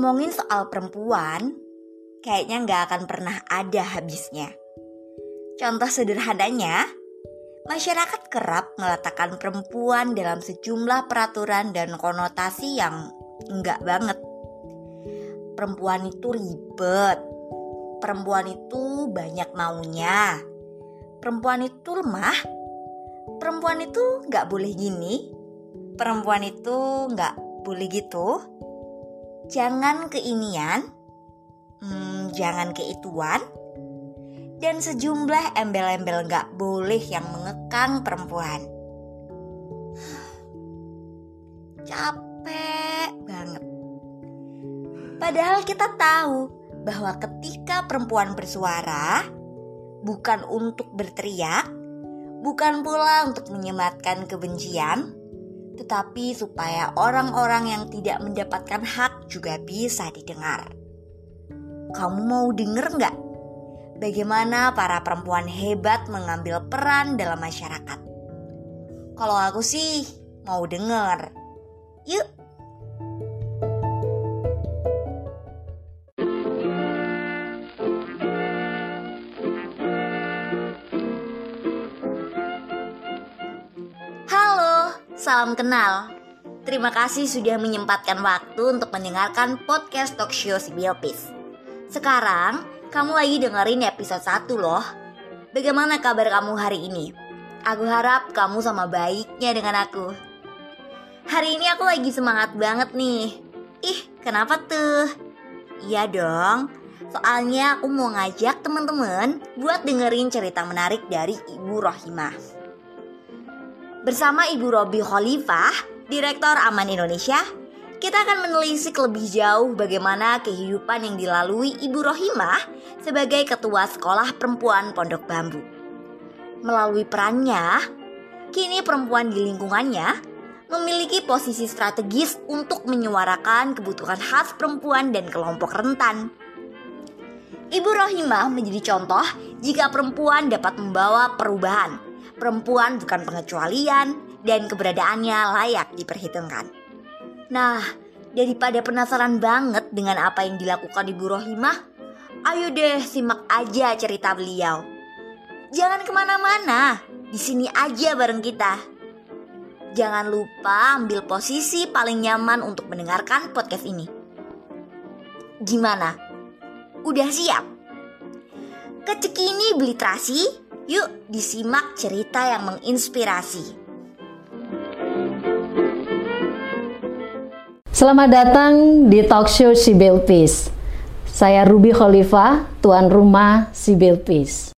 Ngomongin soal perempuan, kayaknya nggak akan pernah ada habisnya. Contoh sederhananya, masyarakat kerap meletakkan perempuan dalam sejumlah peraturan dan konotasi yang enggak banget. Perempuan itu ribet, perempuan itu banyak maunya, perempuan itu lemah, perempuan itu nggak boleh gini, perempuan itu nggak boleh gitu, jangan keinian, hmm, jangan keituan, dan sejumlah embel-embel nggak boleh yang mengekang perempuan. Capek banget. Padahal kita tahu bahwa ketika perempuan bersuara, bukan untuk berteriak, bukan pula untuk menyematkan kebencian, tetapi supaya orang-orang yang tidak mendapatkan hak juga bisa didengar. Kamu mau denger nggak? Bagaimana para perempuan hebat mengambil peran dalam masyarakat? Kalau aku sih mau denger. Yuk salam kenal. Terima kasih sudah menyempatkan waktu untuk mendengarkan podcast talk show si Biopis. Sekarang, kamu lagi dengerin episode 1 loh. Bagaimana kabar kamu hari ini? Aku harap kamu sama baiknya dengan aku. Hari ini aku lagi semangat banget nih. Ih, kenapa tuh? Iya dong, soalnya aku mau ngajak teman-teman buat dengerin cerita menarik dari Ibu Rohimah. Bersama Ibu Robi Khalifah, Direktur Aman Indonesia, kita akan menelisik lebih jauh bagaimana kehidupan yang dilalui Ibu Rohimah sebagai Ketua Sekolah Perempuan Pondok Bambu. Melalui perannya, kini perempuan di lingkungannya memiliki posisi strategis untuk menyuarakan kebutuhan khas perempuan dan kelompok rentan. Ibu Rohimah menjadi contoh jika perempuan dapat membawa perubahan perempuan bukan pengecualian dan keberadaannya layak diperhitungkan. Nah, daripada penasaran banget dengan apa yang dilakukan Ibu Rohimah, ayo deh simak aja cerita beliau. Jangan ke mana-mana, di sini aja bareng kita. Jangan lupa ambil posisi paling nyaman untuk mendengarkan podcast ini. Gimana? Udah siap? Kecekini beli terasi, Yuk disimak cerita yang menginspirasi. Selamat datang di talk show Sibyl Peace. Saya Ruby Khalifah, tuan rumah Sibyl Peace.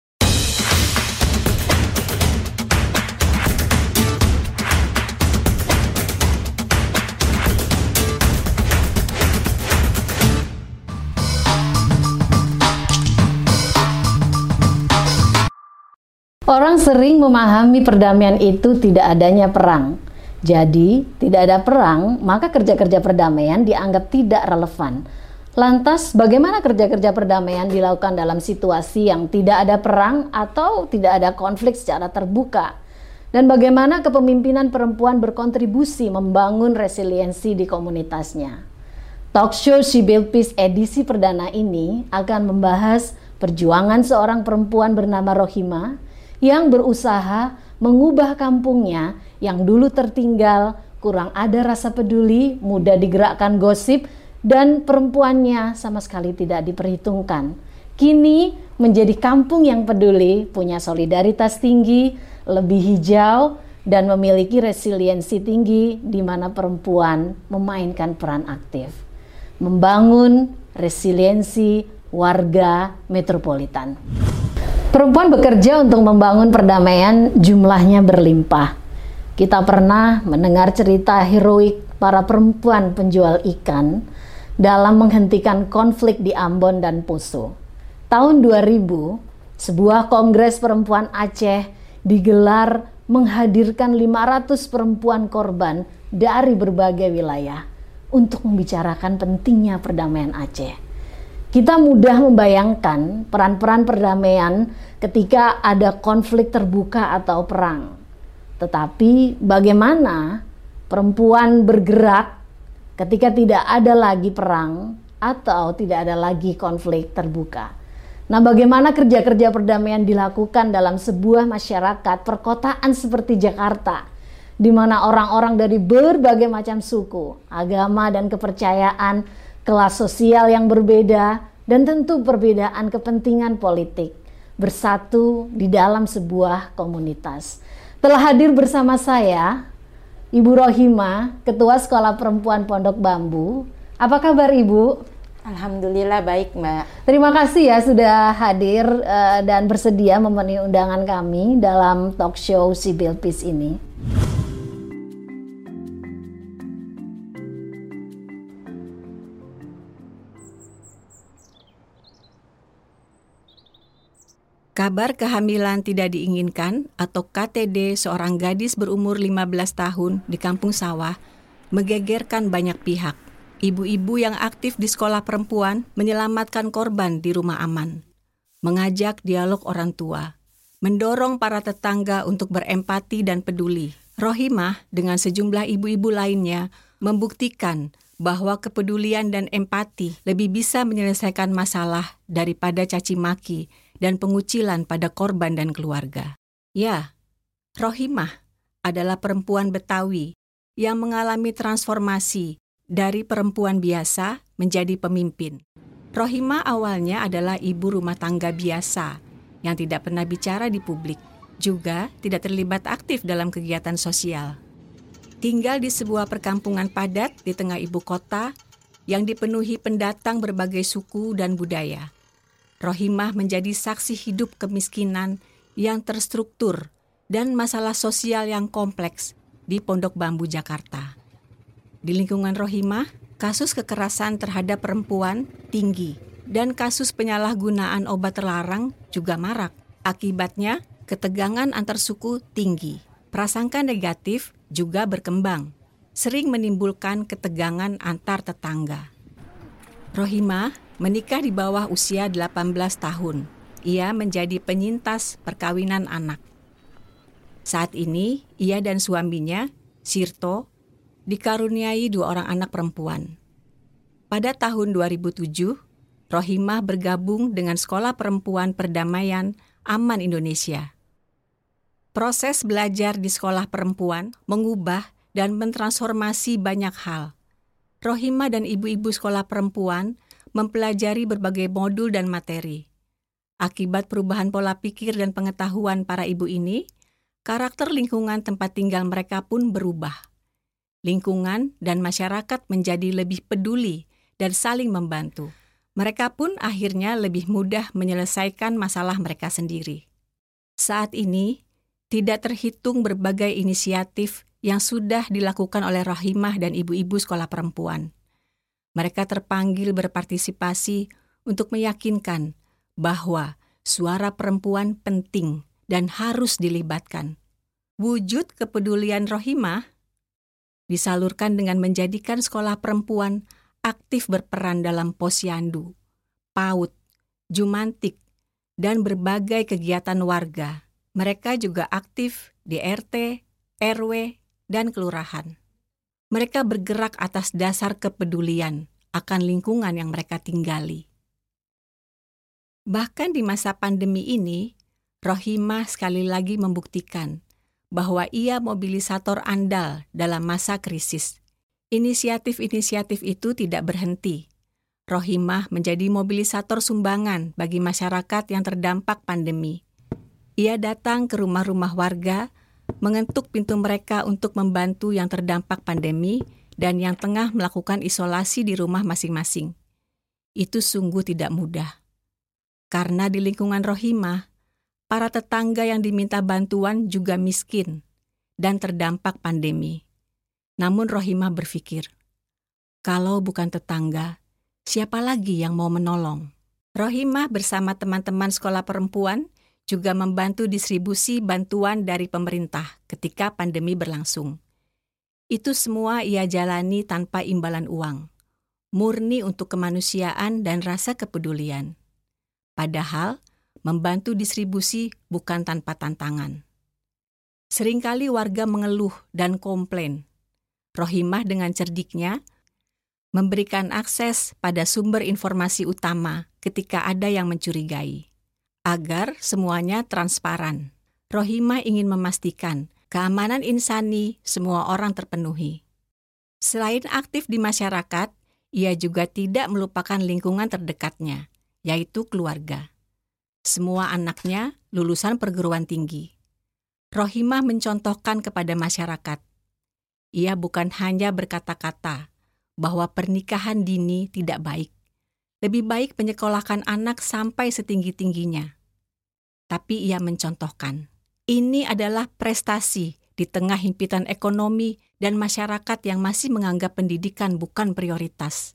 Orang sering memahami perdamaian itu tidak adanya perang. Jadi, tidak ada perang, maka kerja-kerja perdamaian dianggap tidak relevan. Lantas, bagaimana kerja-kerja perdamaian dilakukan dalam situasi yang tidak ada perang atau tidak ada konflik secara terbuka? Dan bagaimana kepemimpinan perempuan berkontribusi membangun resiliensi di komunitasnya? Talk show Sibyl Peace edisi perdana ini akan membahas perjuangan seorang perempuan bernama Rohima yang berusaha mengubah kampungnya yang dulu tertinggal, kurang ada rasa peduli, mudah digerakkan gosip, dan perempuannya sama sekali tidak diperhitungkan. Kini menjadi kampung yang peduli, punya solidaritas tinggi, lebih hijau, dan memiliki resiliensi tinggi di mana perempuan memainkan peran aktif. Membangun resiliensi warga metropolitan. Perempuan bekerja untuk membangun perdamaian jumlahnya berlimpah. Kita pernah mendengar cerita heroik para perempuan penjual ikan dalam menghentikan konflik di Ambon dan Poso. Tahun 2000, sebuah kongres perempuan Aceh digelar menghadirkan 500 perempuan korban dari berbagai wilayah untuk membicarakan pentingnya perdamaian Aceh. Kita mudah membayangkan peran-peran perdamaian ketika ada konflik terbuka atau perang. Tetapi bagaimana perempuan bergerak ketika tidak ada lagi perang atau tidak ada lagi konflik terbuka. Nah, bagaimana kerja-kerja perdamaian dilakukan dalam sebuah masyarakat perkotaan seperti Jakarta, di mana orang-orang dari berbagai macam suku, agama, dan kepercayaan, kelas sosial yang berbeda, dan tentu perbedaan kepentingan politik bersatu di dalam sebuah komunitas. Telah hadir bersama saya Ibu Rohima, Ketua Sekolah Perempuan Pondok Bambu. Apa kabar Ibu? Alhamdulillah baik Mbak. Terima kasih ya sudah hadir uh, dan bersedia memenuhi undangan kami dalam talk show Sibyl Peace ini. Kabar kehamilan tidak diinginkan atau KTD seorang gadis berumur 15 tahun di Kampung Sawah menggegerkan banyak pihak ibu-ibu yang aktif di sekolah perempuan menyelamatkan korban di rumah aman, mengajak dialog orang tua, mendorong para tetangga untuk berempati dan peduli. Rohimah dengan sejumlah ibu-ibu lainnya membuktikan bahwa kepedulian dan empati lebih bisa menyelesaikan masalah daripada caci maki dan pengucilan pada korban dan keluarga. Ya, Rohimah adalah perempuan Betawi yang mengalami transformasi dari perempuan biasa menjadi pemimpin. Rohima awalnya adalah ibu rumah tangga biasa yang tidak pernah bicara di publik, juga tidak terlibat aktif dalam kegiatan sosial. Tinggal di sebuah perkampungan padat di tengah ibu kota yang dipenuhi pendatang berbagai suku dan budaya. Rohimah menjadi saksi hidup kemiskinan yang terstruktur dan masalah sosial yang kompleks di Pondok Bambu, Jakarta. Di lingkungan Rohimah, kasus kekerasan terhadap perempuan tinggi dan kasus penyalahgunaan obat terlarang juga marak. Akibatnya, ketegangan antar suku tinggi. Prasangka negatif juga berkembang, sering menimbulkan ketegangan antar tetangga. Rohimah menikah di bawah usia 18 tahun. Ia menjadi penyintas perkawinan anak. Saat ini, ia dan suaminya, Sirto, dikaruniai dua orang anak perempuan. Pada tahun 2007, Rohimah bergabung dengan Sekolah Perempuan Perdamaian Aman Indonesia. Proses belajar di sekolah perempuan mengubah dan mentransformasi banyak hal. Rohimah dan ibu-ibu sekolah perempuan mempelajari berbagai modul dan materi. Akibat perubahan pola pikir dan pengetahuan para ibu ini, karakter lingkungan tempat tinggal mereka pun berubah lingkungan, dan masyarakat menjadi lebih peduli dan saling membantu. Mereka pun akhirnya lebih mudah menyelesaikan masalah mereka sendiri. Saat ini, tidak terhitung berbagai inisiatif yang sudah dilakukan oleh Rahimah dan ibu-ibu sekolah perempuan. Mereka terpanggil berpartisipasi untuk meyakinkan bahwa suara perempuan penting dan harus dilibatkan. Wujud kepedulian Rohimah disalurkan dengan menjadikan sekolah perempuan aktif berperan dalam posyandu, PAUD, Jumantik, dan berbagai kegiatan warga. Mereka juga aktif di RT, RW, dan kelurahan. Mereka bergerak atas dasar kepedulian akan lingkungan yang mereka tinggali. Bahkan di masa pandemi ini, Rohimah sekali lagi membuktikan bahwa ia mobilisator andal dalam masa krisis. Inisiatif-inisiatif itu tidak berhenti. Rohimah menjadi mobilisator sumbangan bagi masyarakat yang terdampak pandemi. Ia datang ke rumah-rumah warga, mengetuk pintu mereka untuk membantu yang terdampak pandemi dan yang tengah melakukan isolasi di rumah masing-masing. Itu sungguh tidak mudah. Karena di lingkungan Rohimah, para tetangga yang diminta bantuan juga miskin dan terdampak pandemi. Namun Rohimah berpikir, kalau bukan tetangga, siapa lagi yang mau menolong? Rohimah bersama teman-teman sekolah perempuan juga membantu distribusi bantuan dari pemerintah ketika pandemi berlangsung. Itu semua ia jalani tanpa imbalan uang, murni untuk kemanusiaan dan rasa kepedulian. Padahal, membantu distribusi bukan tanpa tantangan. Seringkali warga mengeluh dan komplain. Rohimah dengan cerdiknya memberikan akses pada sumber informasi utama ketika ada yang mencurigai, agar semuanya transparan. Rohimah ingin memastikan keamanan insani semua orang terpenuhi. Selain aktif di masyarakat, ia juga tidak melupakan lingkungan terdekatnya, yaitu keluarga. Semua anaknya lulusan perguruan tinggi. Rohimah mencontohkan kepada masyarakat. Ia bukan hanya berkata-kata bahwa pernikahan dini tidak baik. Lebih baik menyekolahkan anak sampai setinggi-tingginya. Tapi ia mencontohkan, ini adalah prestasi di tengah himpitan ekonomi dan masyarakat yang masih menganggap pendidikan bukan prioritas.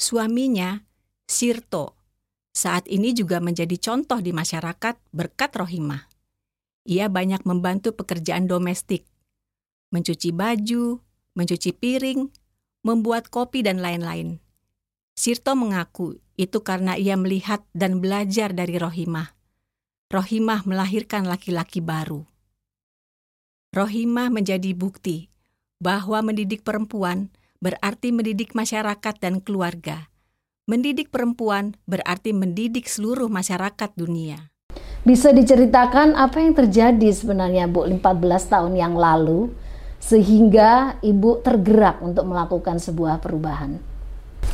Suaminya, Sirto, saat ini juga menjadi contoh di masyarakat berkat Rohimah. Ia banyak membantu pekerjaan domestik, mencuci baju, mencuci piring, membuat kopi, dan lain-lain. Sirto mengaku itu karena ia melihat dan belajar dari Rohimah. Rohimah melahirkan laki-laki baru. Rohimah menjadi bukti bahwa mendidik perempuan berarti mendidik masyarakat dan keluarga Mendidik perempuan berarti mendidik seluruh masyarakat dunia. Bisa diceritakan apa yang terjadi sebenarnya Bu 14 tahun yang lalu sehingga Ibu tergerak untuk melakukan sebuah perubahan?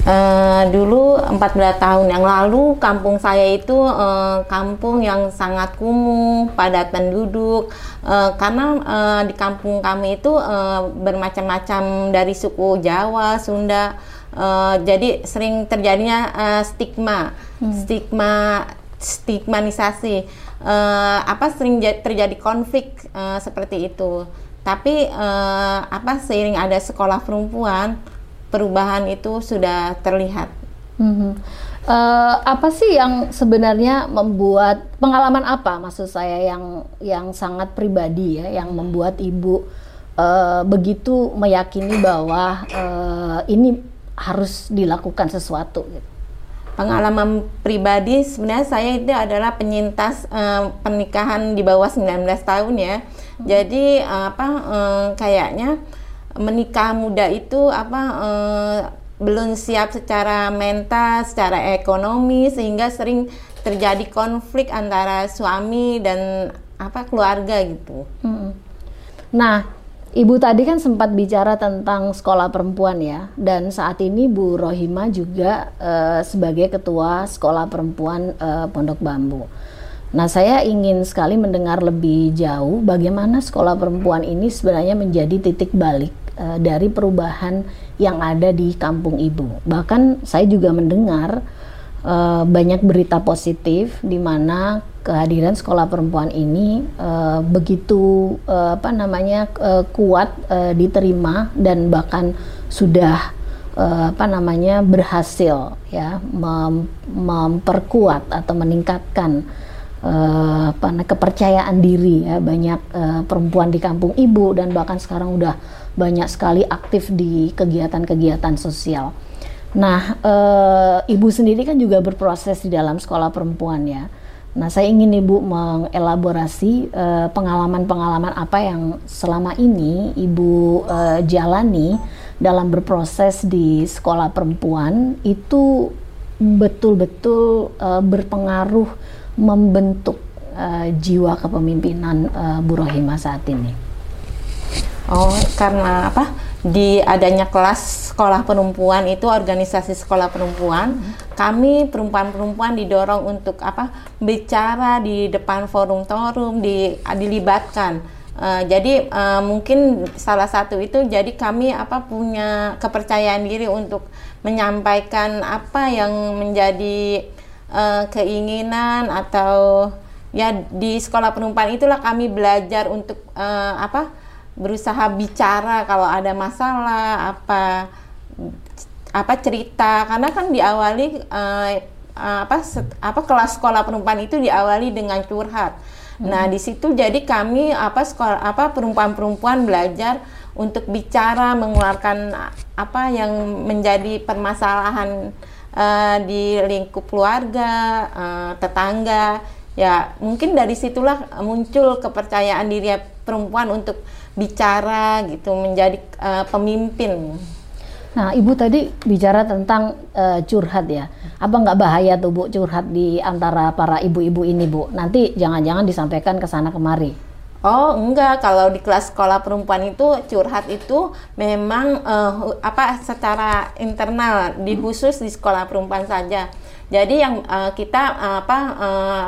Uh, dulu 14 tahun yang lalu kampung saya itu uh, kampung yang sangat kumuh, padat penduduk uh, karena uh, di kampung kami itu uh, bermacam-macam dari suku Jawa, Sunda, Uh, jadi sering terjadinya uh, stigma, hmm. stigma, stigmanisasi. Uh, apa sering terjadi konflik uh, seperti itu. Tapi uh, apa seiring ada sekolah perempuan, perubahan itu sudah terlihat. Hmm. Uh, apa sih yang sebenarnya membuat pengalaman apa maksud saya yang yang sangat pribadi ya yang membuat ibu uh, begitu meyakini bahwa uh, ini harus dilakukan sesuatu gitu. Pengalaman pribadi sebenarnya saya itu adalah penyintas uh, pernikahan di bawah 19 tahun ya. Hmm. Jadi uh, apa uh, kayaknya menikah muda itu apa uh, belum siap secara mental, secara ekonomi sehingga sering terjadi konflik antara suami dan apa keluarga gitu. Hmm. Nah, Ibu tadi kan sempat bicara tentang sekolah perempuan ya, dan saat ini Bu Rohima juga uh, sebagai ketua sekolah perempuan uh, Pondok Bambu. Nah, saya ingin sekali mendengar lebih jauh bagaimana sekolah perempuan ini sebenarnya menjadi titik balik uh, dari perubahan yang ada di kampung Ibu. Bahkan saya juga mendengar uh, banyak berita positif di mana kehadiran sekolah perempuan ini uh, begitu uh, apa namanya uh, kuat uh, diterima dan bahkan sudah uh, apa namanya berhasil ya mem memperkuat atau meningkatkan uh, kepercayaan diri ya banyak uh, perempuan di kampung ibu dan bahkan sekarang udah banyak sekali aktif di kegiatan-kegiatan sosial. Nah, e, ibu sendiri kan juga berproses di dalam sekolah perempuan ya. Nah, saya ingin Ibu mengelaborasi eh, pengalaman-pengalaman apa yang selama ini Ibu uh, jalani dalam berproses di sekolah perempuan itu betul-betul uh, berpengaruh membentuk jiwa kepemimpinan Bu Rohima saat ini. Oh, karena apa? di adanya kelas sekolah perempuan itu organisasi sekolah perempuan kami perempuan-perempuan didorong untuk apa? Bicara di depan forum forum di dilibatkan. Uh, jadi uh, mungkin salah satu itu jadi kami apa punya kepercayaan diri untuk menyampaikan apa yang menjadi uh, keinginan atau ya di sekolah perempuan itulah kami belajar untuk uh, apa berusaha bicara kalau ada masalah apa apa cerita karena kan diawali uh, apa apa kelas sekolah perempuan itu diawali dengan curhat. Hmm. Nah, di situ jadi kami apa sekolah apa perempuan-perempuan belajar untuk bicara mengeluarkan apa yang menjadi permasalahan uh, di lingkup keluarga, uh, tetangga. Ya, mungkin dari situlah muncul kepercayaan diri perempuan untuk bicara gitu menjadi uh, pemimpin. Nah, Ibu tadi bicara tentang uh, curhat ya. Apa nggak bahaya tuh Bu curhat di antara para ibu-ibu ini Bu? Nanti jangan-jangan disampaikan ke sana kemari. Oh enggak, kalau di kelas sekolah perempuan itu curhat itu memang uh, apa secara internal, di khusus di sekolah perempuan saja. Jadi yang uh, kita uh, apa uh,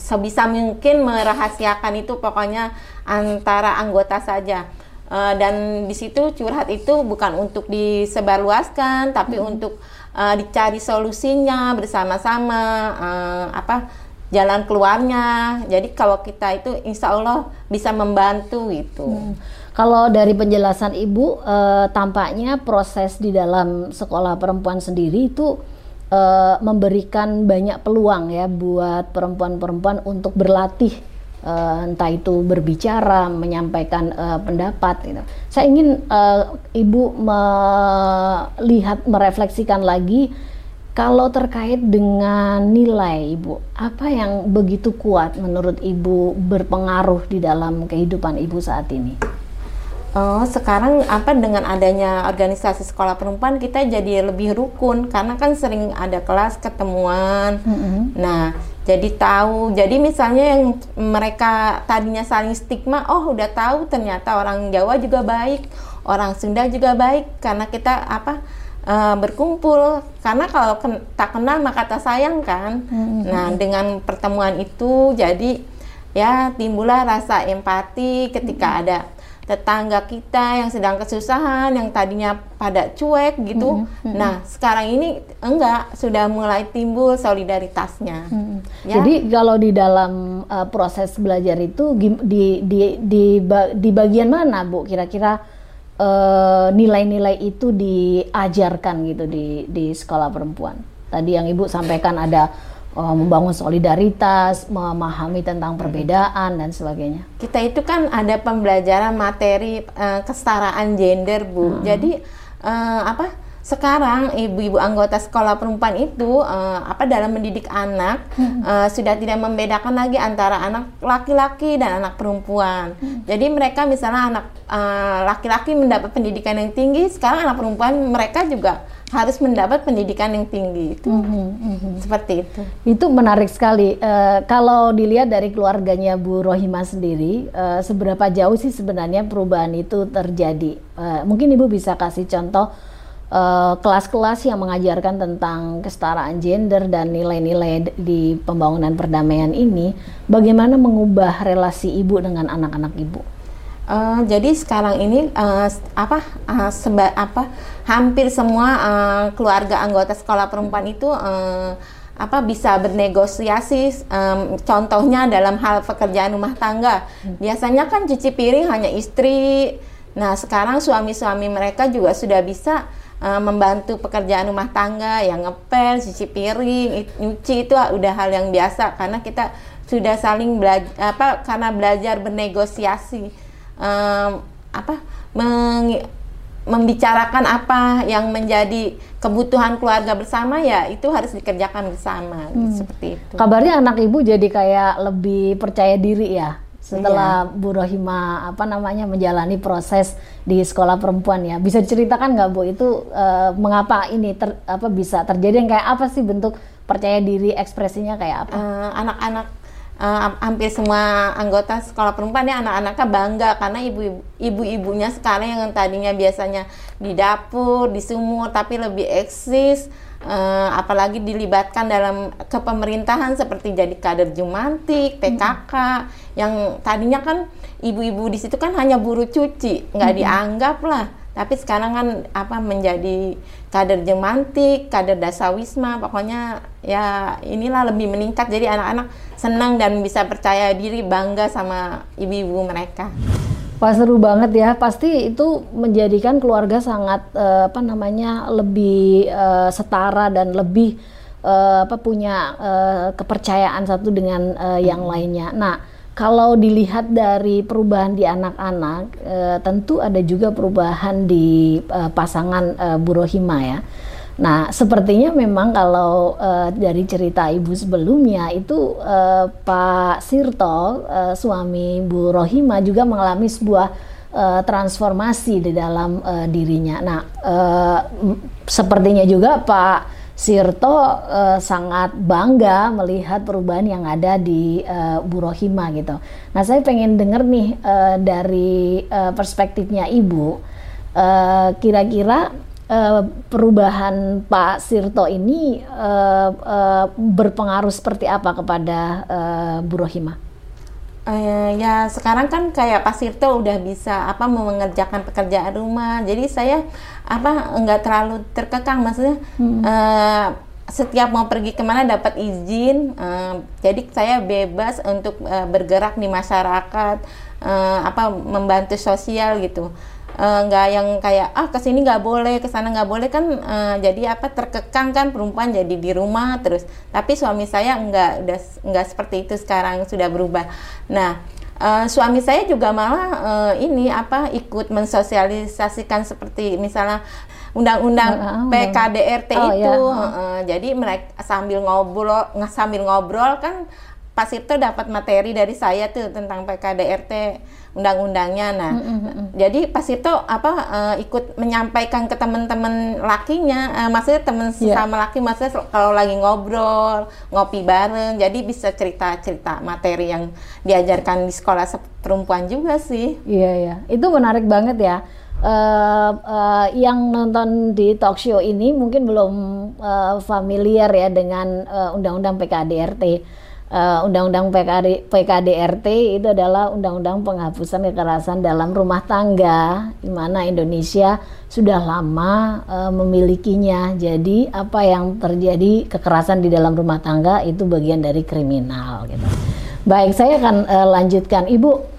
sebisa mungkin merahasiakan itu pokoknya antara anggota saja Uh, dan di situ curhat itu bukan untuk disebarluaskan, tapi hmm. untuk uh, dicari solusinya bersama-sama, uh, apa jalan keluarnya. Jadi kalau kita itu insya Allah bisa membantu itu. Hmm. Kalau dari penjelasan ibu, tampaknya proses di dalam sekolah perempuan sendiri itu uh, memberikan banyak peluang ya buat perempuan-perempuan untuk berlatih uh, entah itu berbicara, menyampaikan uh, pendapat. Gitu. Saya ingin uh, ibu melihat, merefleksikan lagi kalau terkait dengan nilai ibu, apa yang begitu kuat menurut ibu berpengaruh di dalam kehidupan ibu saat ini? Oh, sekarang apa dengan adanya organisasi sekolah perempuan kita jadi lebih rukun karena kan sering ada kelas ketemuan. Mm -hmm. Nah, jadi tahu jadi misalnya yang mereka tadinya saling stigma oh udah tahu ternyata orang Jawa juga baik orang Sunda juga baik karena kita apa uh, berkumpul karena kalau ken tak kenal maka tak sayang kan hmm. nah dengan pertemuan itu jadi ya timbullah rasa empati ketika hmm. ada tetangga kita yang sedang kesusahan yang tadinya pada cuek gitu. Mm -hmm. Nah, sekarang ini enggak sudah mulai timbul solidaritasnya. Mm -hmm. ya? Jadi kalau di dalam uh, proses belajar itu di di di di bagian mana, Bu? Kira-kira uh, nilai-nilai uh, itu diajarkan gitu di di sekolah perempuan. Tadi yang Ibu sampaikan ada uh, membangun solidaritas, memahami tentang perbedaan dan sebagainya. Kita itu kan ada pembelajaran materi uh, kesetaraan gender, Bu. Hmm. Jadi uh, apa? Sekarang ibu-ibu anggota sekolah perempuan itu uh, apa dalam mendidik anak hmm. uh, sudah tidak membedakan lagi antara anak laki-laki dan anak perempuan. Hmm. Jadi mereka misalnya anak laki-laki uh, mendapat pendidikan yang tinggi, sekarang anak perempuan mereka juga harus mendapat pendidikan yang tinggi itu mm -hmm. seperti itu itu menarik sekali uh, kalau dilihat dari keluarganya Bu Rohima sendiri uh, seberapa jauh sih sebenarnya perubahan itu terjadi uh, mungkin ibu bisa kasih contoh kelas-kelas uh, yang mengajarkan tentang kesetaraan gender dan nilai-nilai di pembangunan perdamaian ini bagaimana mengubah relasi ibu dengan anak-anak ibu? Uh, jadi sekarang ini uh, apa uh, seba, apa hampir semua uh, keluarga anggota sekolah perempuan itu uh, apa bisa bernegosiasi um, contohnya dalam hal pekerjaan rumah tangga. Biasanya kan cuci piring hanya istri. Nah sekarang suami-suami mereka juga sudah bisa uh, membantu pekerjaan rumah tangga yang ngepel cuci piring nyuci itu udah hal yang biasa karena kita sudah saling belajar apa karena belajar bernegosiasi um, apa meng, membicarakan apa yang menjadi kebutuhan keluarga bersama ya itu harus dikerjakan bersama hmm. seperti itu. Kabarnya anak ibu jadi kayak lebih percaya diri ya setelah iya. Bu Rohima apa namanya menjalani proses di sekolah perempuan ya. Bisa diceritakan nggak Bu itu uh, mengapa ini ter, apa bisa terjadi yang kayak apa sih bentuk percaya diri ekspresinya kayak apa? Uh, anak-anak uh, hampir semua anggota sekolah perempuan ya anak-anaknya bangga karena ibu-ibunya sekarang yang tadinya biasanya di dapur, di sumur tapi lebih eksis uh, apalagi dilibatkan dalam kepemerintahan seperti jadi kader Jumantik, PKK hmm. yang tadinya kan ibu-ibu di situ kan hanya buru cuci, nggak hmm. dianggap lah tapi sekarang kan apa menjadi kader jemantik, kader dasawisma, pokoknya ya inilah lebih meningkat jadi anak-anak senang dan bisa percaya diri bangga sama ibu-ibu mereka. Wah seru banget ya, pasti itu menjadikan keluarga sangat uh, apa namanya lebih uh, setara dan lebih uh, apa punya uh, kepercayaan satu dengan uh, yang lainnya. Nah kalau dilihat dari perubahan di anak-anak, e, tentu ada juga perubahan di e, pasangan e, Bu Rohima ya. Nah, sepertinya memang kalau uh, dari cerita ibu sebelumnya itu uh, Pak Sirto, uh, suami Bu Rohima juga mengalami sebuah uh, transformasi di dalam uh, dirinya. Nah, uh, sepertinya juga Pak Sirto uh, sangat bangga melihat perubahan yang ada di uh, Bu Rohima gitu. Nah, saya pengen dengar nih uh, dari uh, perspektifnya Ibu, kira-kira uh, perubahan Pak Sirto ini uh, uh, berpengaruh seperti apa kepada uh, Bu Rohima? Uh, ya sekarang kan kayak Pak Sirto udah bisa apa mengerjakan pekerjaan rumah jadi saya apa nggak terlalu terkekang maksudnya hmm. uh, setiap mau pergi ke mana dapat izin uh, jadi saya bebas untuk uh, bergerak di masyarakat uh, apa membantu sosial gitu nggak uh, yang kayak ah ke sini nggak boleh ke sana nggak boleh kan uh, jadi apa terkekang kan perempuan jadi di rumah terus. Tapi suami saya nggak udah nggak seperti itu sekarang sudah berubah. Nah uh, suami saya juga malah uh, ini apa ikut mensosialisasikan seperti misalnya undang-undang uh, PKDRT oh, itu ya. uh, jadi mereka sambil ngobrol sambil ngobrol kan Pak Sirto dapat materi dari saya tuh tentang PKDRT undang-undangnya. Nah, mm -hmm. jadi Pak Sirto apa uh, ikut menyampaikan ke teman-teman lakinya, uh, maksudnya teman yeah. sama laki, maksudnya kalau lagi ngobrol, ngopi bareng, jadi bisa cerita-cerita materi yang diajarkan di sekolah perempuan juga sih. Iya yeah, iya, yeah. itu menarik banget ya. Uh, uh, yang nonton di talk show ini mungkin belum uh, familiar ya dengan undang-undang uh, PKDRT uh, Undang-Undang PKD, PKDRT itu adalah Undang-Undang Penghapusan Kekerasan dalam Rumah Tangga, di mana Indonesia sudah lama uh, memilikinya. Jadi apa yang terjadi kekerasan di dalam rumah tangga itu bagian dari kriminal. Gitu. Baik, saya akan uh, lanjutkan, Ibu.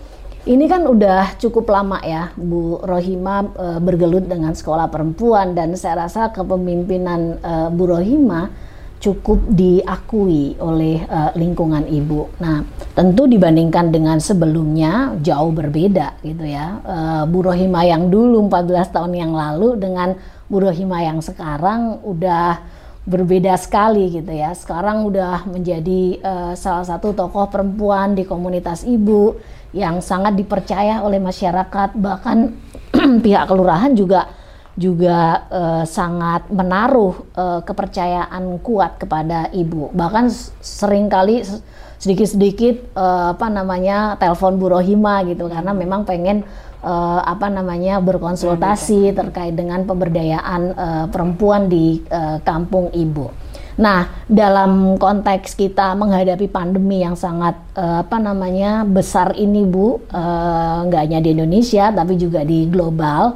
Ini kan udah cukup lama ya Bu Rohima e, bergelut dengan sekolah perempuan dan saya rasa kepemimpinan e, Bu Rohima cukup diakui oleh uh, lingkungan ibu. Nah, tentu dibandingkan dengan sebelumnya jauh berbeda gitu ya. Uh, Bu Rohima yang dulu 14 tahun yang lalu dengan Bu Rohima yang sekarang udah berbeda sekali gitu ya. Sekarang udah menjadi uh, salah satu tokoh perempuan di komunitas ibu yang sangat dipercaya oleh masyarakat bahkan pihak kelurahan juga juga uh, sangat menaruh uh, kepercayaan kuat kepada ibu. Bahkan sering kali sedikit-sedikit uh, apa namanya telepon Bu Rohima gitu karena memang pengen uh, apa namanya berkonsultasi terkait dengan pemberdayaan uh, perempuan di uh, kampung ibu. Nah, dalam konteks kita menghadapi pandemi yang sangat uh, apa namanya besar ini Bu, uh, nggak hanya di Indonesia tapi juga di global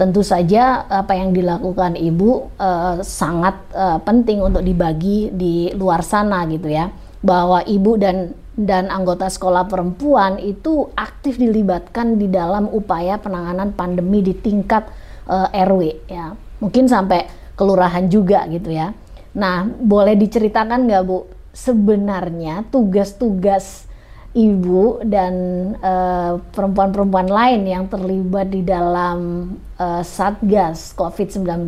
tentu saja apa yang dilakukan ibu uh, sangat uh, penting untuk dibagi di luar sana gitu ya. Bahwa ibu dan dan anggota sekolah perempuan itu aktif dilibatkan di dalam upaya penanganan pandemi di tingkat uh, RW ya. Mungkin sampai kelurahan juga gitu ya. Nah boleh diceritakan nggak bu? Sebenarnya tugas-tugas ibu dan eh, perempuan-perempuan lain yang terlibat di dalam uh, satgas COVID-19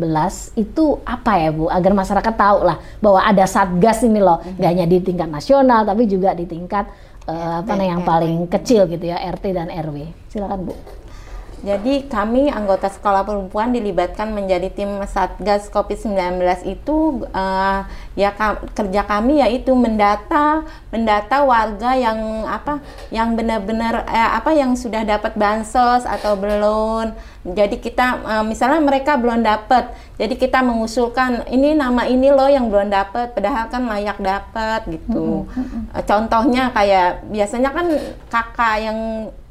itu apa ya Bu? Agar masyarakat tahu lah bahwa ada satgas ini loh. Mm-hmm. hanya di tingkat nasional tapi juga di tingkat uh, apa yang paling kecil gitu ya RT dan RW silakan Bu jadi kami anggota sekolah perempuan dilibatkan menjadi tim Satgas COVID-19 itu uh, ya ka, kerja kami yaitu mendata mendata warga yang apa yang benar-benar eh, apa yang sudah dapat bansos atau belum jadi kita uh, misalnya mereka belum dapat, jadi kita mengusulkan ini nama ini loh yang belum dapat, padahal kan layak dapat gitu. Mm-hmm. Uh, contohnya kayak biasanya kan kakak yang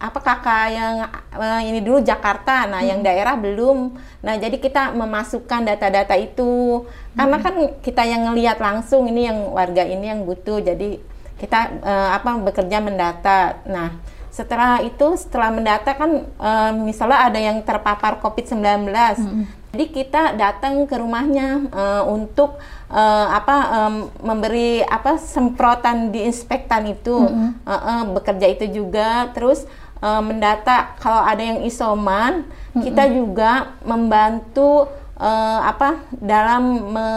apa kakak yang uh, ini dulu Jakarta, nah mm-hmm. yang daerah belum. Nah jadi kita memasukkan data-data itu karena kan kita yang ngelihat langsung ini yang warga ini yang butuh, jadi kita uh, apa bekerja mendata. Nah setelah itu setelah mendata kan uh, misalnya ada yang terpapar COVID-19 mm-hmm. jadi kita datang ke rumahnya uh, untuk uh, apa um, memberi apa semprotan diinspektan itu mm-hmm. uh, uh, bekerja itu juga terus uh, mendata kalau ada yang isoman mm-hmm. kita juga membantu uh, apa dalam me,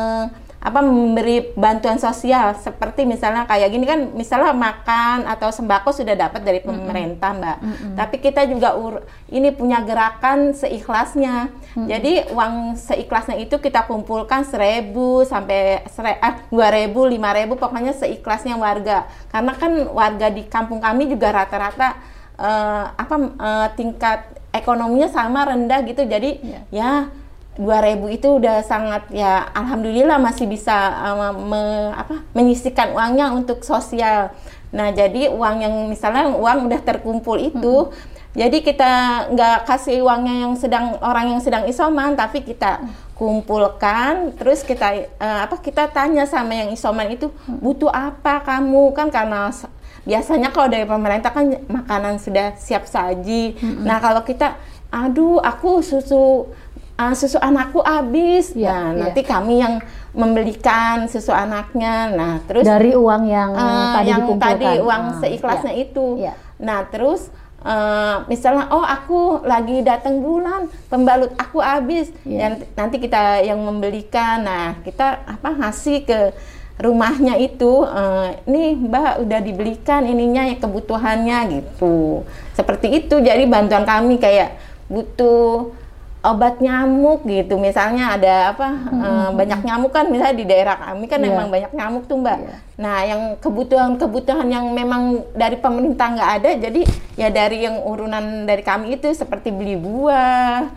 apa memberi bantuan sosial. Seperti misalnya kayak gini kan misalnya makan atau sembako sudah dapat dari pemerintah mbak. Tapi kita juga ur, ini punya gerakan seikhlasnya. Jadi uang seikhlasnya itu kita kumpulkan seribu sampai sere, ah, dua ribu lima ribu pokoknya seikhlasnya warga. Karena kan warga di kampung kami juga rata-rata eh, apa eh, tingkat ekonominya sama rendah gitu. Jadi ya 2000 itu udah sangat ya alhamdulillah masih bisa uh, me, apa menyisikan uangnya untuk sosial. Nah, jadi uang yang misalnya uang udah terkumpul itu hmm. jadi kita nggak kasih uangnya yang sedang orang yang sedang isoman tapi kita kumpulkan terus kita uh, apa kita tanya sama yang isoman itu butuh apa kamu kan karena biasanya kalau dari pemerintah kan makanan sudah siap saji. Hmm. Nah, kalau kita aduh aku susu uh, susu anakku habis. Ya, nah, ya. nanti kami yang membelikan susu anaknya. Nah, terus dari uang yang uh, tadi yang dikumpulkan. tadi uang uh, seikhlasnya ya. itu. Ya. Nah, terus uh, misalnya oh aku lagi datang bulan, pembalut aku habis. Ya. Dan nanti kita yang membelikan. Nah, kita apa ngasih ke rumahnya itu uh, ini mbak udah dibelikan ininya ya kebutuhannya gitu seperti itu jadi bantuan kami kayak butuh obat nyamuk gitu misalnya ada apa hmm. uh, banyak nyamuk kan misalnya di daerah kami kan yeah. memang banyak nyamuk tuh mbak yeah. nah yang kebutuhan-kebutuhan yang memang dari pemerintah nggak ada jadi ya dari yang urunan dari kami itu seperti beli buah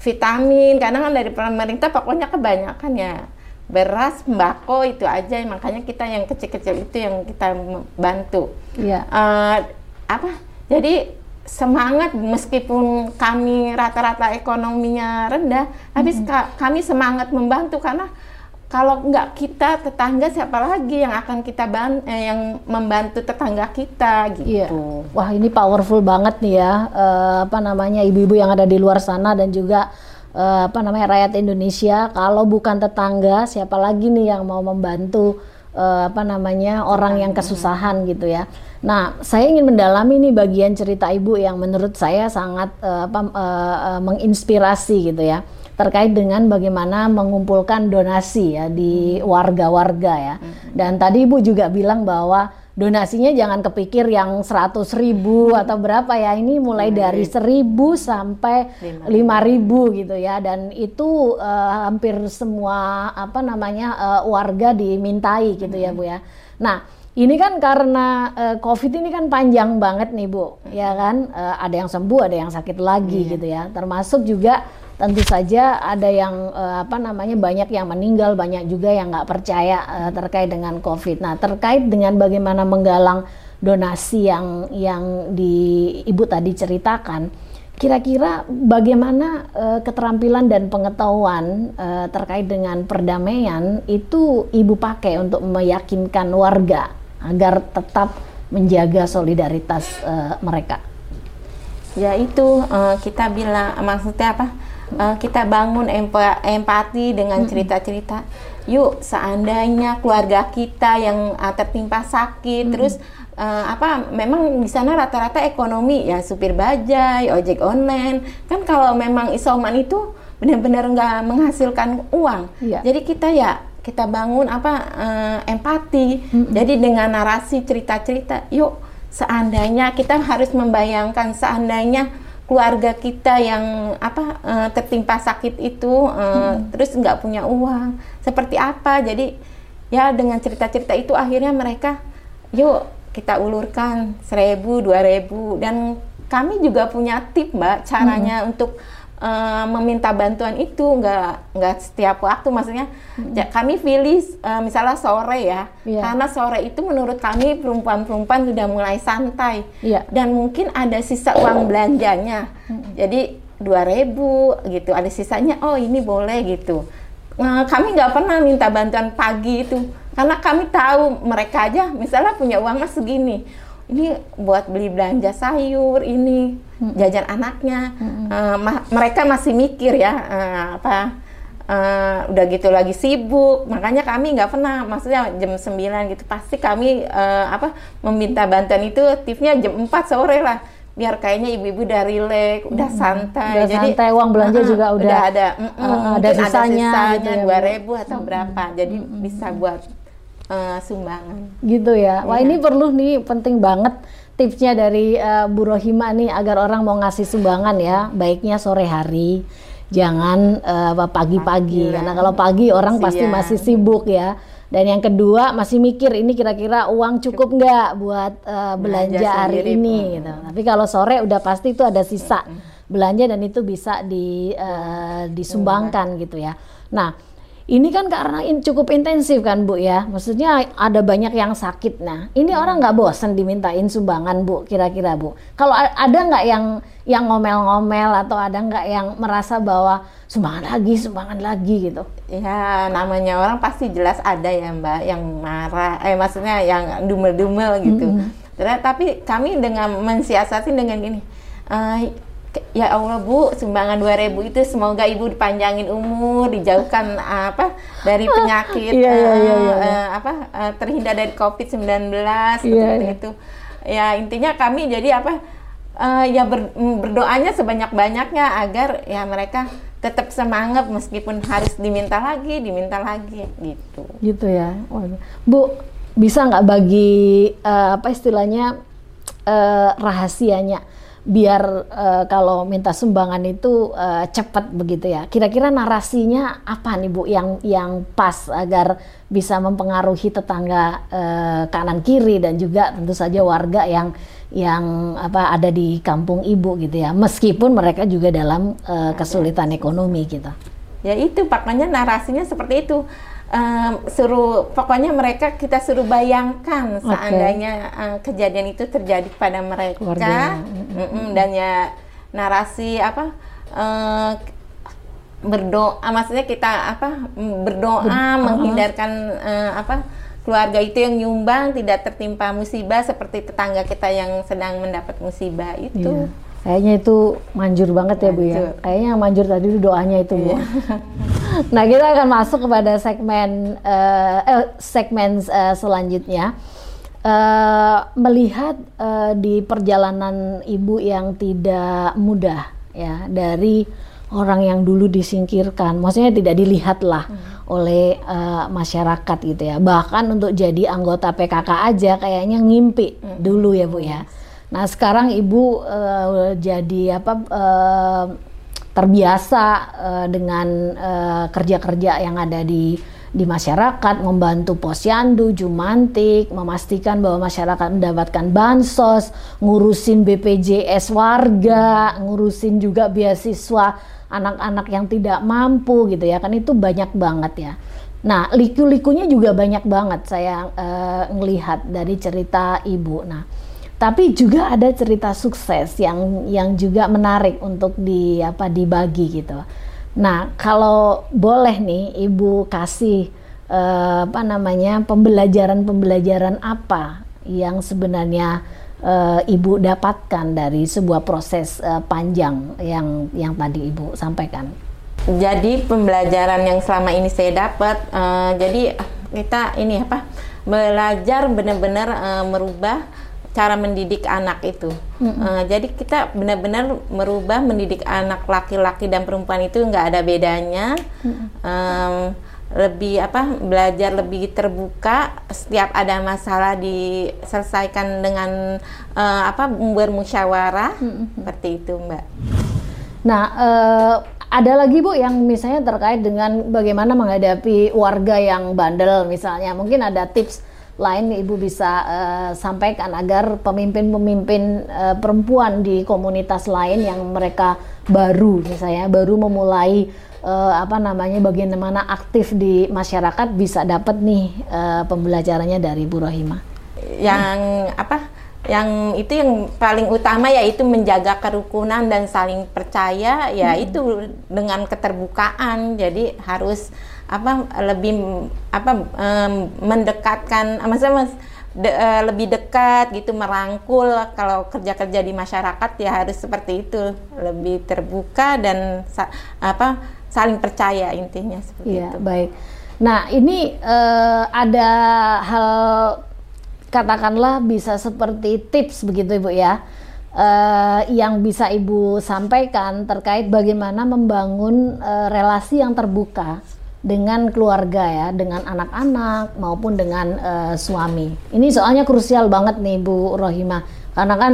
vitamin karena kan dari pemerintah pokoknya kebanyakan ya beras sembako itu aja makanya kita yang kecil-kecil itu yang kita bantu yeah. Iya. uh, apa jadi semangat meskipun kami rata-rata ekonominya rendah, tapi mm-hmm. kami semangat membantu karena kalau nggak kita tetangga siapa lagi yang akan kita ban eh, yang membantu tetangga kita gitu. Iya. Wah ini powerful banget nih ya uh, apa namanya ibu-ibu yang ada di luar sana dan juga uh, apa namanya rakyat Indonesia. Kalau bukan tetangga siapa lagi nih yang mau membantu uh, apa namanya orang yang kesusahan gitu ya. Nah, saya ingin mendalami nih bagian cerita ibu yang menurut saya sangat uh, apa, uh, uh, menginspirasi gitu ya terkait dengan bagaimana mengumpulkan donasi ya di warga-warga ya. Dan tadi ibu juga bilang bahwa donasinya jangan kepikir yang 100 ribu atau berapa ya ini mulai dari 1000 sampai 5000 gitu ya dan itu uh, hampir semua apa namanya uh, warga dimintai gitu ya Bu ya. Nah, ini kan karena uh, COVID ini kan panjang banget nih Bu, ya kan? Uh, ada yang sembuh, ada yang sakit lagi iya. gitu ya. Termasuk juga tentu saja ada yang uh, apa namanya banyak yang meninggal, banyak juga yang nggak percaya uh, terkait dengan COVID. Nah, terkait dengan bagaimana menggalang donasi yang yang di Ibu tadi ceritakan, kira-kira bagaimana uh, keterampilan dan pengetahuan uh, terkait dengan perdamaian itu Ibu pakai untuk meyakinkan warga agar tetap menjaga solidaritas uh, mereka. Ya itu uh, kita bilang maksudnya apa? Uh, kita bangun empa empati dengan cerita-cerita. Yuk seandainya keluarga kita yang uh, tertimpa sakit, -hmm. terus uh, apa? Memang di sana rata-rata ekonomi ya supir bajai, ojek online. Kan kalau memang isoman itu benar-benar nggak menghasilkan uang. Yeah. Jadi kita ya kita bangun apa uh, empati. Mm-hmm. Jadi dengan narasi cerita-cerita, yuk seandainya kita harus membayangkan seandainya keluarga kita yang apa uh, tertimpa sakit itu uh, mm-hmm. terus nggak punya uang, seperti apa? Jadi ya dengan cerita-cerita itu akhirnya mereka, yuk kita ulurkan seribu, dua ribu dan kami juga punya tip mbak caranya mm-hmm. untuk uh, meminta bantuan itu nggak nggak setiap waktu. Maksudnya hmm. ya, kami pilih uh, misalnya sore ya. Yeah. karena sore itu menurut kami perempuan-perempuan sudah mulai santai. Yeah. dan mungkin ada sisa uang belanjanya. Hmm. jadi dua ribu gitu. Ada sisanya oh ini boleh gitu. Uh, kami nggak pernah minta bantuan pagi itu. Karena kami tahu mereka aja misalnya punya uangnya segini. Ini buat beli belanja sayur ini hmm. jajan anaknya hmm. uh, ma mereka masih mikir ya uh, apa uh, udah gitu lagi sibuk makanya kami nggak pernah maksudnya jam 9 gitu pasti kami uh, apa meminta bantuan itu tipnya jam 4 sore lah biar kayaknya ibu-ibu udah rileks, udah santai. Udah santai, uang belanja uh-uh, juga udah, ada, uh, mm-mm, ada mungkin sisanya gitu ya, Bu. dua ribu atau berapa. Jadi bisa buat uh, sumbangan. gitu ya. Wah Iya. ini perlu nih penting banget tipsnya dari eh, Bu Rohima nih agar orang mau ngasih sumbangan ya, baiknya sore hari, jangan eh, pagi-pagi Pagi karena kalau pagi orang pasti Siang. masih sibuk ya. Dan yang kedua masih mikir ini kira-kira uang cukup nggak buat eh, belanja hari sendiri, ini gitu. Tapi kalau sore udah pasti itu ada sisa belanja dan itu bisa di eh, disumbangkan gitu ya. Nah, ini kan karena in- cukup intensif kan Bu ya. Maksudnya ada banyak yang sakit. Nah, ini orang nggak bosan dimintain sumbangan Bu kira-kira Bu. Kalau ada nggak yang yang ngomel-ngomel atau ada nggak yang merasa bahwa sumbangan lagi, sumbangan lagi gitu. Ya namanya orang pasti jelas ada ya Mbak yang marah, eh maksudnya yang dumel-dumel gitu. Terus, Tapi kami dengan mensiasati dengan gini, ke- ya Allah Bu, sumbangan 2000 itu semoga Ibu dipanjangin umur, dijauhkan apa dari penyakit, iya, iya, eh, iya. eh, apa eh, terhindar dari COVID-19 seperti Iya, iya. itu. Ya intinya kami jadi apa? eh, ya ber- berdoanya sebanyak-banyaknya agar ya mereka tetap semangat meskipun harus diminta lagi, diminta lagi gitu. Gitu ya. Waduh. Bu, bisa nggak bagi eh, apa istilahnya eh, rahasianya biar eh, kalau minta sumbangan itu eh, cepat begitu ya. Kira-kira narasinya apa nih Bu yang yang pas agar bisa mempengaruhi tetangga eh, kanan kiri dan juga tentu saja warga yang yang apa ada di kampung ibu gitu ya. Meskipun mereka juga dalam eh, kesulitan ekonomi gitu. Ya itu pokoknya narasinya seperti itu. Em, suruh pokoknya mereka kita suruh bayangkan seandainya eh, kejadian itu terjadi pada mereka Keluarga. Mm-mm, dan ya narasi apa eh, berdoa maksudnya kita apa berdoa menghindarkan eh, apa keluarga itu yang nyumbang tidak tertimpa musibah seperti tetangga kita yang sedang mendapat musibah itu. Iya. Kayaknya itu manjur banget ya Bu ya. Kayaknya manjur tadi itu doanya itu Bu. nah kita akan masuk kepada segmen eh, eh, segmen eh, selanjutnya. Eh, melihat eh, di perjalanan ibu yang tidak mudah ya dari orang yang dulu disingkirkan, maksudnya tidak dilihat lah oleh eh, masyarakat gitu ya. Bahkan untuk jadi anggota PKK aja kayaknya ngimpi dulu ya Bu ya. Nah sekarang ibu eh, jadi apa eh, terbiasa eh, dengan kerja-kerja yang ada di di masyarakat, membantu posyandu, jumantik, memastikan bahwa masyarakat mendapatkan bansos, ngurusin BPJS warga, ngurusin juga beasiswa anak-anak yang tidak mampu gitu ya kan itu banyak banget ya. Nah liku-likunya juga banyak banget saya eh, ngelihat dari cerita ibu. Nah tapi juga ada cerita sukses yang yang juga menarik untuk di apa dibagi gitu. Nah, kalau boleh nih Ibu kasih eh, apa namanya pembelajaran-pembelajaran apa yang sebenarnya eh, Ibu dapatkan dari sebuah proses eh, panjang yang yang tadi Ibu sampaikan. Jadi pembelajaran yang selama ini saya dapat, eh, jadi kita ini apa belajar benar-benar eh, merubah cara mendidik anak itu. Eh, jadi kita benar-benar merubah mendidik anak laki-laki dan perempuan itu nggak ada bedanya. Em, lebih apa belajar lebih terbuka setiap ada masalah diselesaikan dengan eh, apa bermusyawarah seperti itu mbak. Nah, eh, ada lagi Bu yang misalnya terkait dengan bagaimana menghadapi warga yang bandel misalnya. Mungkin ada tips lain Ibu bisa eh, sampaikan agar pemimpin-pemimpin eh, perempuan di komunitas lain yang mereka baru misalnya baru memulai eh, apa namanya bagaimana aktif di masyarakat bisa dapat nih eh, pembelajarannya dari Bu Rohima. yang apa yang itu yang paling utama yaitu menjaga kerukunan dan saling percaya ya itu dengan keterbukaan jadi harus apa lebih apa em, mendekatkan maksudnya mas, de- eh, lebih dekat gitu merangkul kalau kerja-kerja di masyarakat ya harus seperti itu lebih terbuka dan sa- apa saling percaya intinya seperti Iya, itu baik. Nah, ini eh, ada hal katakanlah bisa seperti tips begitu Ibu ya. uh, yang bisa Ibu sampaikan terkait bagaimana membangun uh, relasi yang terbuka dengan keluarga ya, dengan anak-anak maupun dengan uh, suami. Ini soalnya krusial banget nih Bu Rohima, karena kan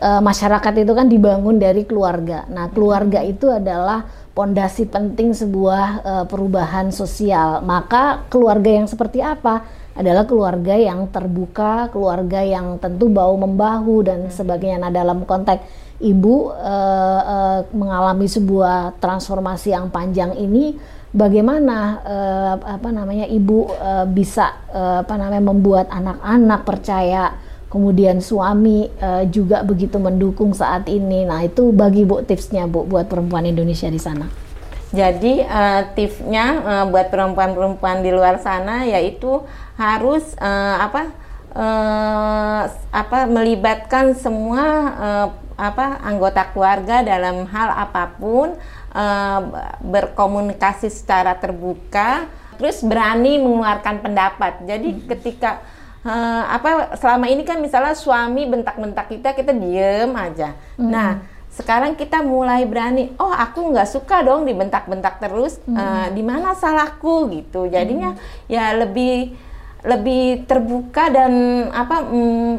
uh, masyarakat itu kan dibangun dari keluarga. Nah, keluarga itu adalah pondasi penting sebuah uh, perubahan sosial. Maka keluarga yang seperti apa? Adalah keluarga yang terbuka, keluarga yang tentu bau membahu dan sebagainya. Nah, dalam konteks ibu uh, uh, mengalami sebuah transformasi yang panjang ini bagaimana uh, apa namanya ibu uh, bisa uh, apa namanya membuat anak-anak percaya kemudian suami uh, juga begitu mendukung saat ini. Nah itu bagi bu tipsnya bu buat perempuan Indonesia di sana. Jadi uh, tipsnya uh, buat perempuan-perempuan di luar sana yaitu harus uh, apa uh, apa melibatkan semua uh, apa anggota keluarga dalam hal apa pun uh, berkomunikasi secara terbuka, terus berani mengeluarkan pendapat. Jadi hmm. ketika uh, apa selama ini kan misalnya suami bentak-bentak kita, kita diem aja. Hmm. Nah sekarang kita mulai berani oh aku nggak suka dong dibentak-bentak terus hmm. uh, di mana salahku gitu jadinya hmm. ya lebih lebih terbuka dan apa mm,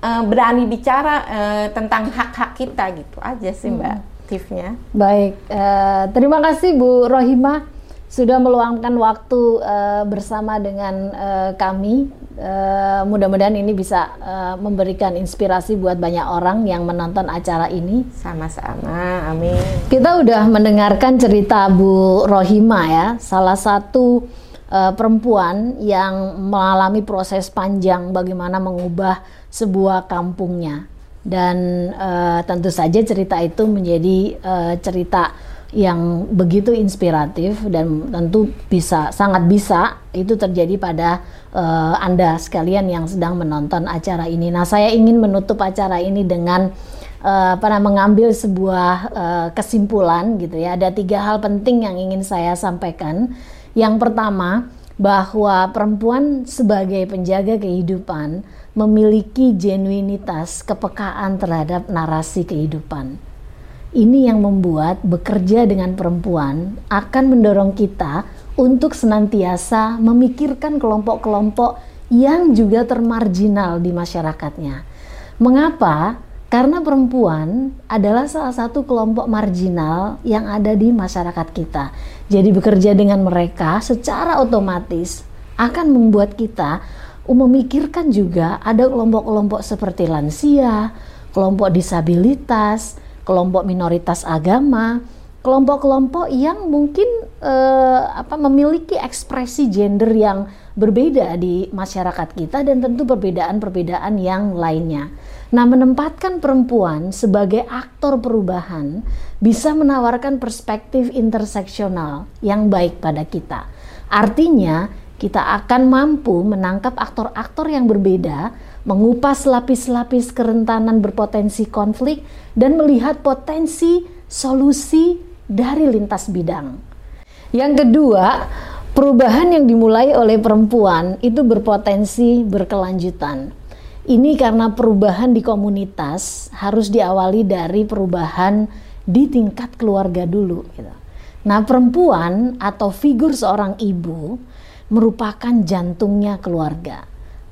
uh, berani bicara uh, tentang hak-hak kita gitu aja sih mbak hmm aktifnya. Baik, uh, terima kasih Bu Rohima sudah meluangkan waktu uh, bersama dengan uh, kami. Uh, mudah-mudahan ini bisa uh, memberikan inspirasi buat banyak orang yang menonton acara ini. Sama-sama, amin. Kita udah mendengarkan cerita Bu Rohima ya, salah satu uh, perempuan yang mengalami proses panjang bagaimana mengubah sebuah kampungnya dan uh, tentu saja cerita itu menjadi uh, cerita yang begitu inspiratif dan tentu bisa sangat bisa itu terjadi pada uh, Anda sekalian yang sedang menonton acara ini. Nah, saya ingin menutup acara ini dengan uh, apa mengambil sebuah uh, kesimpulan gitu ya. Ada tiga hal penting yang ingin saya sampaikan. Yang pertama, bahwa perempuan sebagai penjaga kehidupan memiliki genuinitas kepekaan terhadap narasi kehidupan. Ini yang membuat bekerja dengan perempuan akan mendorong kita untuk senantiasa memikirkan kelompok-kelompok yang juga termarginal di masyarakatnya. Mengapa? Karena perempuan adalah salah satu kelompok marginal yang ada di masyarakat kita. Jadi bekerja dengan mereka secara otomatis akan membuat kita memikirkan juga ada kelompok-kelompok seperti lansia, kelompok disabilitas, kelompok minoritas agama, kelompok-kelompok yang mungkin eh, apa memiliki ekspresi gender yang berbeda di masyarakat kita dan tentu perbedaan-perbedaan yang lainnya. Nah, menempatkan perempuan sebagai aktor perubahan bisa menawarkan perspektif interseksional yang baik pada kita. Artinya, kita akan mampu menangkap aktor-aktor yang berbeda, mengupas lapis-lapis kerentanan berpotensi konflik, dan melihat potensi solusi dari lintas bidang. Yang kedua, perubahan yang dimulai oleh perempuan itu berpotensi berkelanjutan. Ini karena perubahan di komunitas harus diawali dari perubahan di tingkat keluarga dulu. Gitu. Nah, perempuan atau figur seorang ibu merupakan jantungnya keluarga.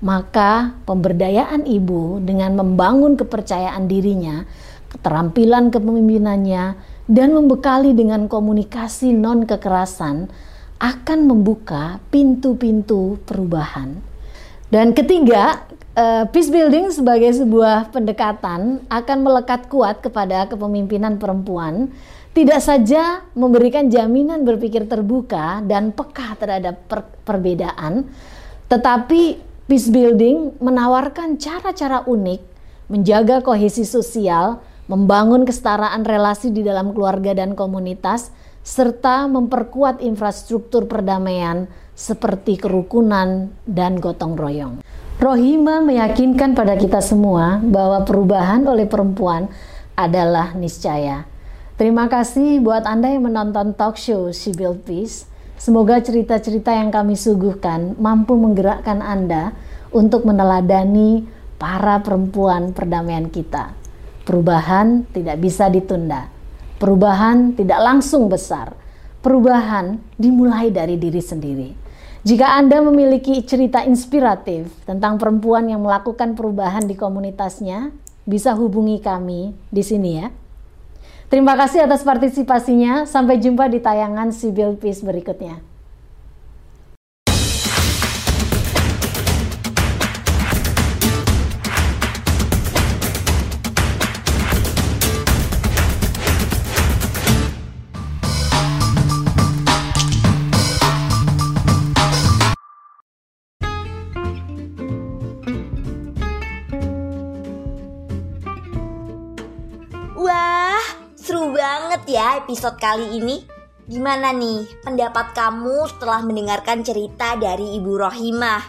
Maka, pemberdayaan ibu dengan membangun kepercayaan dirinya, keterampilan kepemimpinannya, dan membekali dengan komunikasi non-kekerasan akan membuka pintu-pintu perubahan. Dan ketiga, uh, peace building sebagai sebuah pendekatan akan melekat kuat kepada kepemimpinan perempuan tidak saja memberikan jaminan berpikir terbuka dan peka terhadap per perbedaan, tetapi peace building menawarkan cara-cara unik menjaga kohesi sosial, membangun kesetaraan relasi di dalam keluarga dan komunitas, serta memperkuat infrastruktur perdamaian seperti kerukunan dan gotong royong. Rohima meyakinkan pada kita semua bahwa perubahan oleh perempuan adalah niscaya. Terima kasih buat Anda yang menonton talk show She Built Peace. Semoga cerita-cerita yang kami suguhkan mampu menggerakkan Anda untuk meneladani para perempuan perdamaian kita. Perubahan tidak bisa ditunda. Perubahan tidak langsung besar. Perubahan dimulai dari diri sendiri. Jika Anda memiliki cerita inspiratif tentang perempuan yang melakukan perubahan di komunitasnya, bisa hubungi kami di sini ya. Terima kasih atas partisipasinya. Sampai jumpa di tayangan Sibyl Peace berikutnya. Episode kali ini. Gimana nih pendapat kamu setelah mendengarkan cerita dari Ibu Rohimah?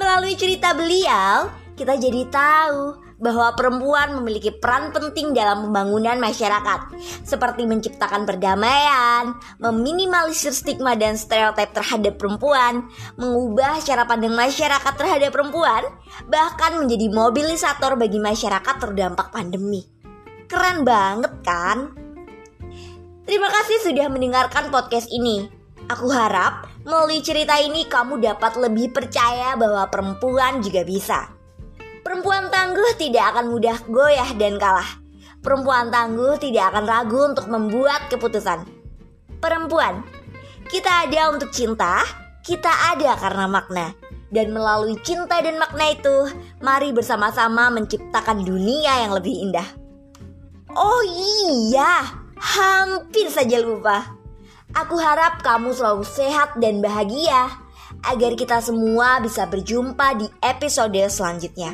Melalui cerita beliau, kita jadi tahu bahwa perempuan memiliki peran penting dalam pembangunan masyarakat, seperti menciptakan perdamaian, meminimalisir stigma dan stereotip terhadap perempuan, mengubah cara pandang masyarakat terhadap perempuan, bahkan menjadi mobilisator bagi masyarakat terdampak pandemi. Keren banget kan? Terima kasih sudah mendengarkan podcast ini. Aku harap melalui cerita ini kamu dapat lebih percaya bahwa perempuan juga bisa. Perempuan tangguh tidak akan mudah goyah dan kalah. Perempuan tangguh tidak akan ragu untuk membuat keputusan. Perempuan, kita ada untuk cinta, kita ada karena makna. Dan melalui cinta dan makna itu, mari bersama-sama menciptakan dunia yang lebih indah. Oh iya, hampir saja lupa. Aku harap kamu selalu sehat dan bahagia agar kita semua bisa berjumpa di episode selanjutnya.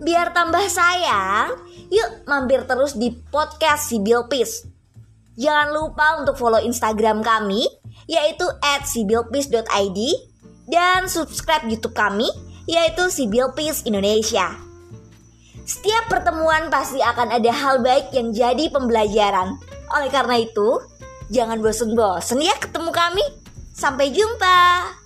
Biar tambah sayang, yuk mampir terus di podcast Sibyl Peace. Jangan lupa untuk follow Instagram kami yaitu at sibylpeace.id dan subscribe YouTube kami yaitu Sibyl Peace Indonesia. Setiap pertemuan pasti akan ada hal baik yang jadi pembelajaran. Oleh karena itu, jangan bosan-bosan ya ketemu kami. Sampai jumpa.